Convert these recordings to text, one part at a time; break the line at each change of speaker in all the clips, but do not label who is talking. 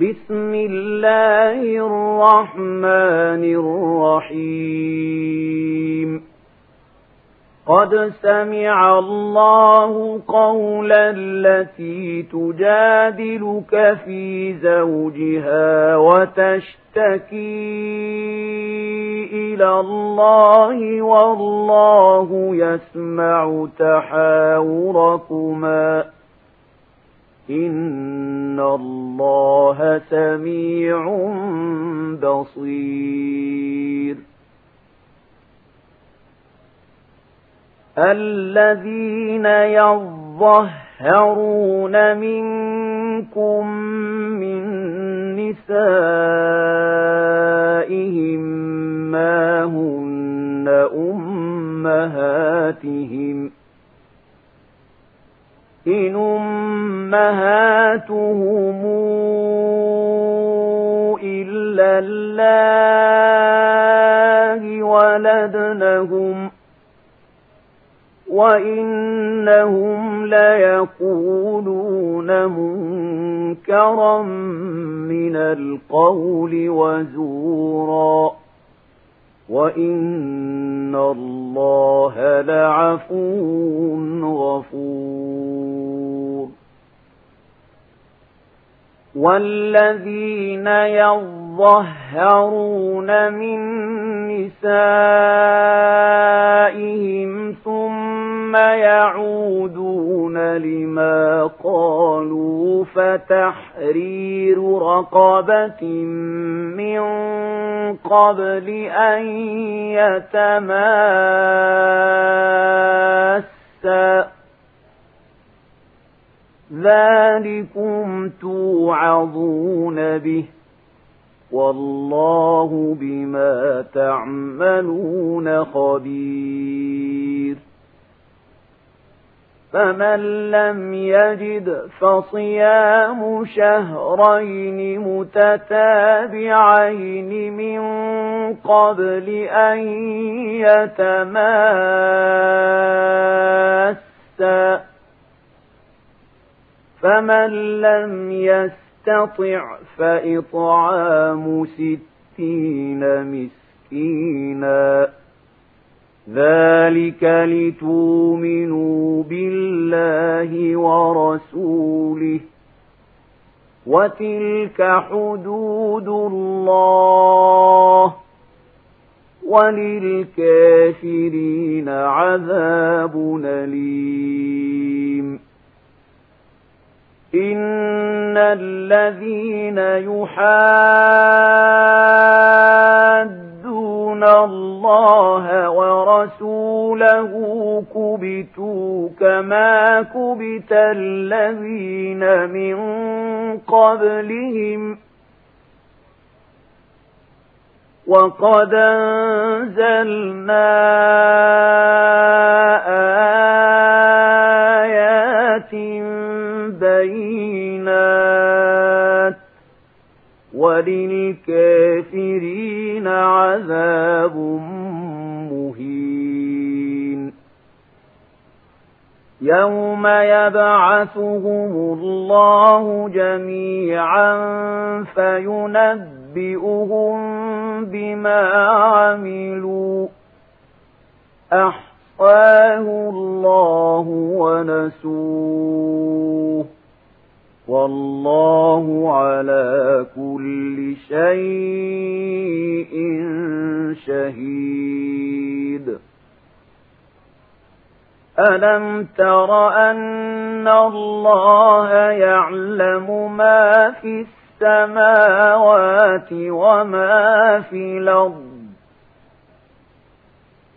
بسم الله الرحمن الرحيم قد سمع الله قولا التي تجادلك في زوجها وتشتكي إلى الله والله يسمع تحاوركما إن الله سميع بصير الذين يظهرون منكم من نسائهم ما هن أمهاتهم ۖ إن أمهاتهم إلا الله ولدنهم وإنهم ليقولون منكرا من القول وزورا وإن الله لعفو غفور والذين يظهرون من نسائهم ثم ثم يعودون لما قالوا فتحرير رقبة من قبل أن يتماسا ذلكم توعظون به والله بما تعملون خبير فمن لم يجد فصيام شهرين متتابعين من قبل أن يتماسا فمن لم يستطع فإطعام ستين مسكيناً ذلك لتؤمنوا بالله ورسوله وتلك حدود الله وللكافرين عذاب أليم إن الذين يحادون الله ورسوله ورسوله كبتوا كما كبت الذين من قبلهم وقد أنزلنا آيات بينات وللكافرين عذاب مهين يوم يبعثهم الله جميعا فينبئهم بما عملوا أحصاه الله ونسوه والله على كل شيء شهيد ألم تر أن الله يعلم ما في السماوات وما في الأرض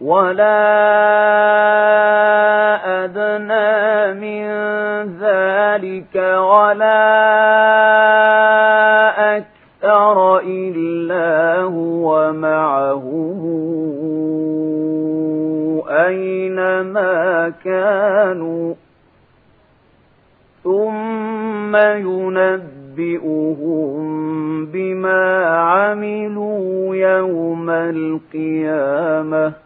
ولا أدنى من ذلك ولا أكثر إلا هو معه أينما كانوا ثم ينبئهم بما عملوا يوم القيامه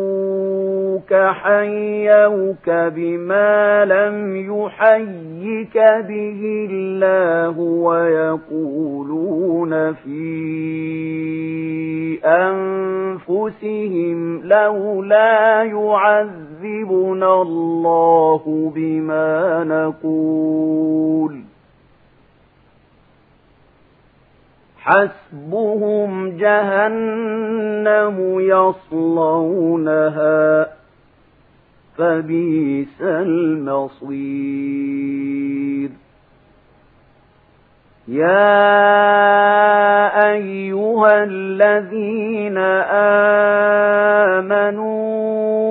حيوك بما لم يحيك به الله ويقولون في أنفسهم لولا يعذبنا الله بما نقول حسبهم جهنم يصلونها فبئس المصير يا أيها الذين آمنوا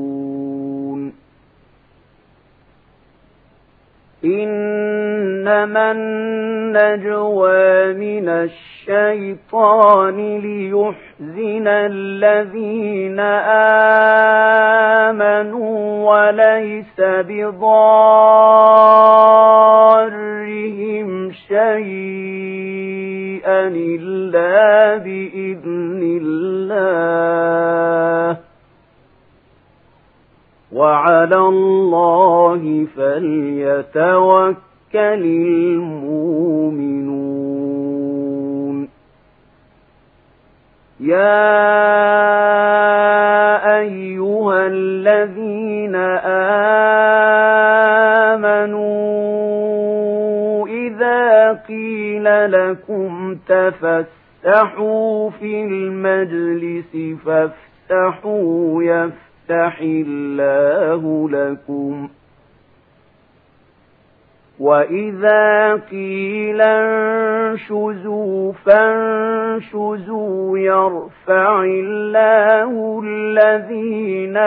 إنما النجوى من الشيطان ليحزن الذين آمنوا وليس بضارهم شيئا إلا بإذن الله وعلى الله فليتوكل المؤمنون يا أيها الذين آمنوا إذا قيل لكم تفسحوا في المجلس فافتحوا يفتح يفتح الله لكم وإذا قيل انشزوا فانشزوا يرفع الله الذين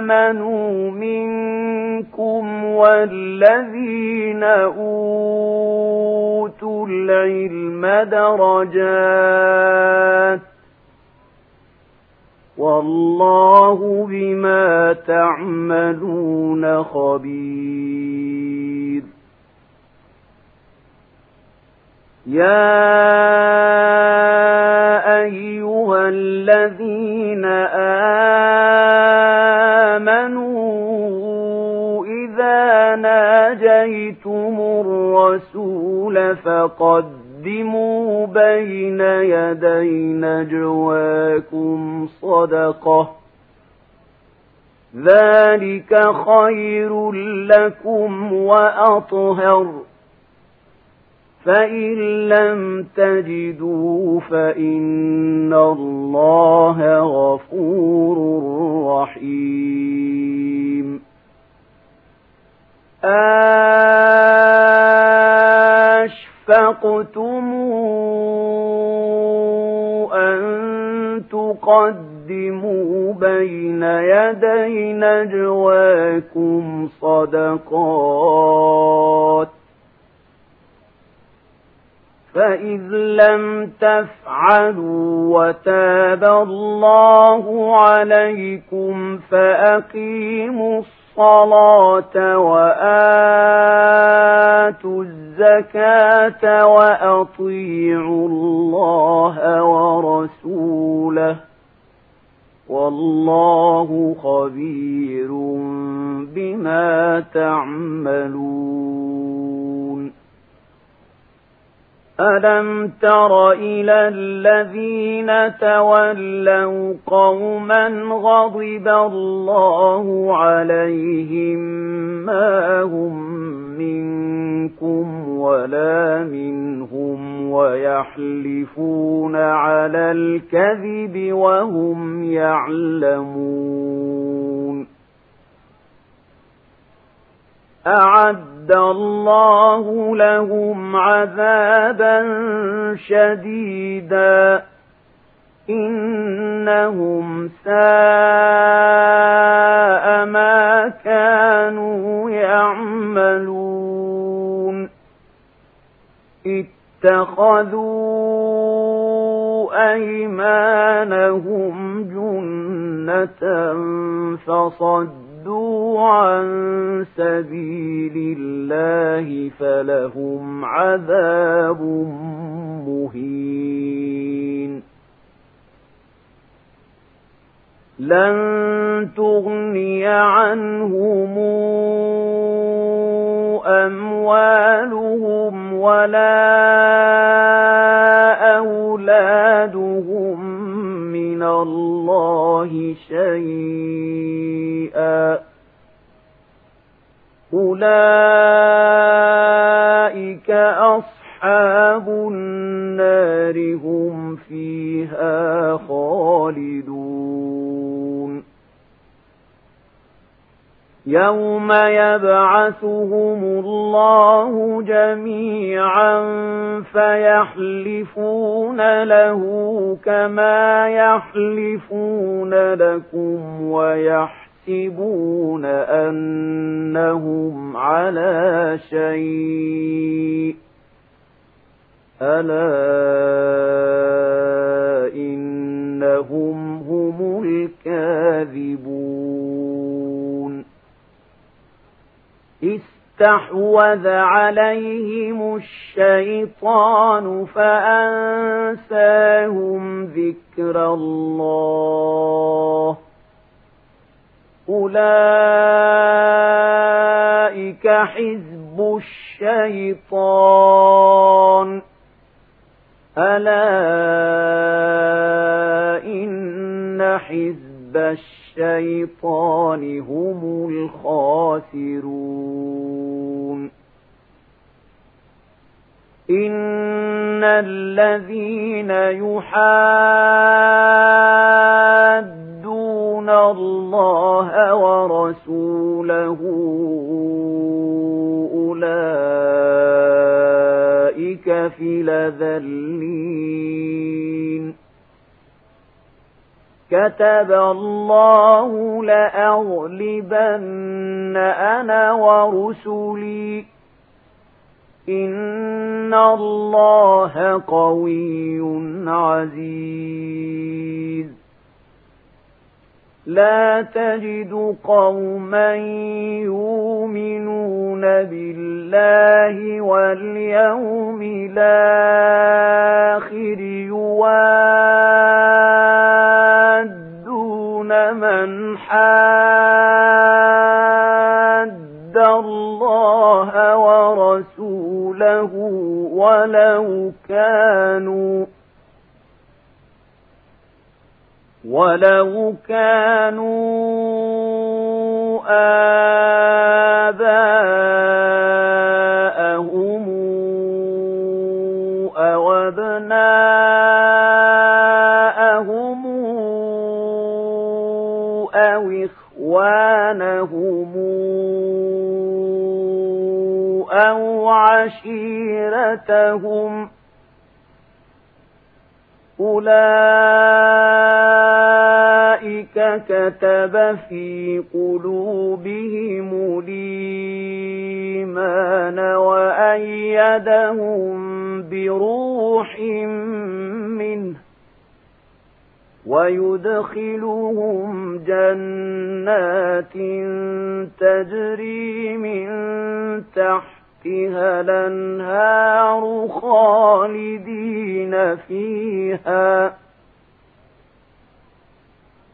آمنوا منكم والذين أوتوا العلم درجات والله بما تعملون خبير يا ايها الذين امنوا اذا ناجيتم الرسول فقد قدموا بين يدي نجواكم صدقة ذلك خير لكم وأطهر فإن لم تجدوا فإن الله غفور رحيم آه أَشْفَقْتُمْ أَن تُقَدِّمُوا بَيْنَ يَدَيْ نَجْوَاكُمْ صَدَقَاتٍ فَإِذْ لَمْ تَفْعَلُوا وَتَابَ اللَّهُ عَلَيْكُمْ فَأَقِيمُوا الصَّلَاةَ الصلاة وآتوا الزكاة وأطيعوا الله ورسوله والله خبير بما تعملون ألم تر إلى الذين تولوا قوما غضب الله عليهم ما هم منكم ولا منهم ويحلفون على الكذب وهم يعلمون أعد أعد الله لهم عذابا شديدا إنهم ساء ما كانوا يعملون اتخذوا أيمانهم جنة فصدوا عن سبيل الله فلهم عذاب مهين لن تغني عنهم أموالهم ولا أولادهم من الله شيئا أولئك أصحاب النار هم فيها خالدون يوم يبعثهم الله جميعا فيحلفون له كما يحلفون لكم ويحلفون يحسبون أنهم على شيء ألا إنهم هم الكاذبون استحوذ عليهم الشيطان فأنساهم ذكر الله أولئك حزب الشيطان ألا إن حزب الشيطان هم الخاسرون إن الذين يحاد اللَّهَ وَرَسُولَهُ أُولَئِكَ فِي لَذَلِّينَ كَتَبَ اللَّهُ لَأَغْلِبَنَّ أَنَا وَرُسُلِي إِنَّ اللَّهَ قَوِيٌّ عَزِيزٌ لا تجد قوما يؤمنون بالله واليوم الآخر يوادون من حاد الله ورسوله ولو كانوا ولو كانوا آباءهم أو أبناءهم أو إخوانهم أو عشيرتهم أولئك كتب في قلوبهم الإيمان وأيدهم بروح منه ويدخلهم جنات تجري من تحتها الانهار خالدين فيها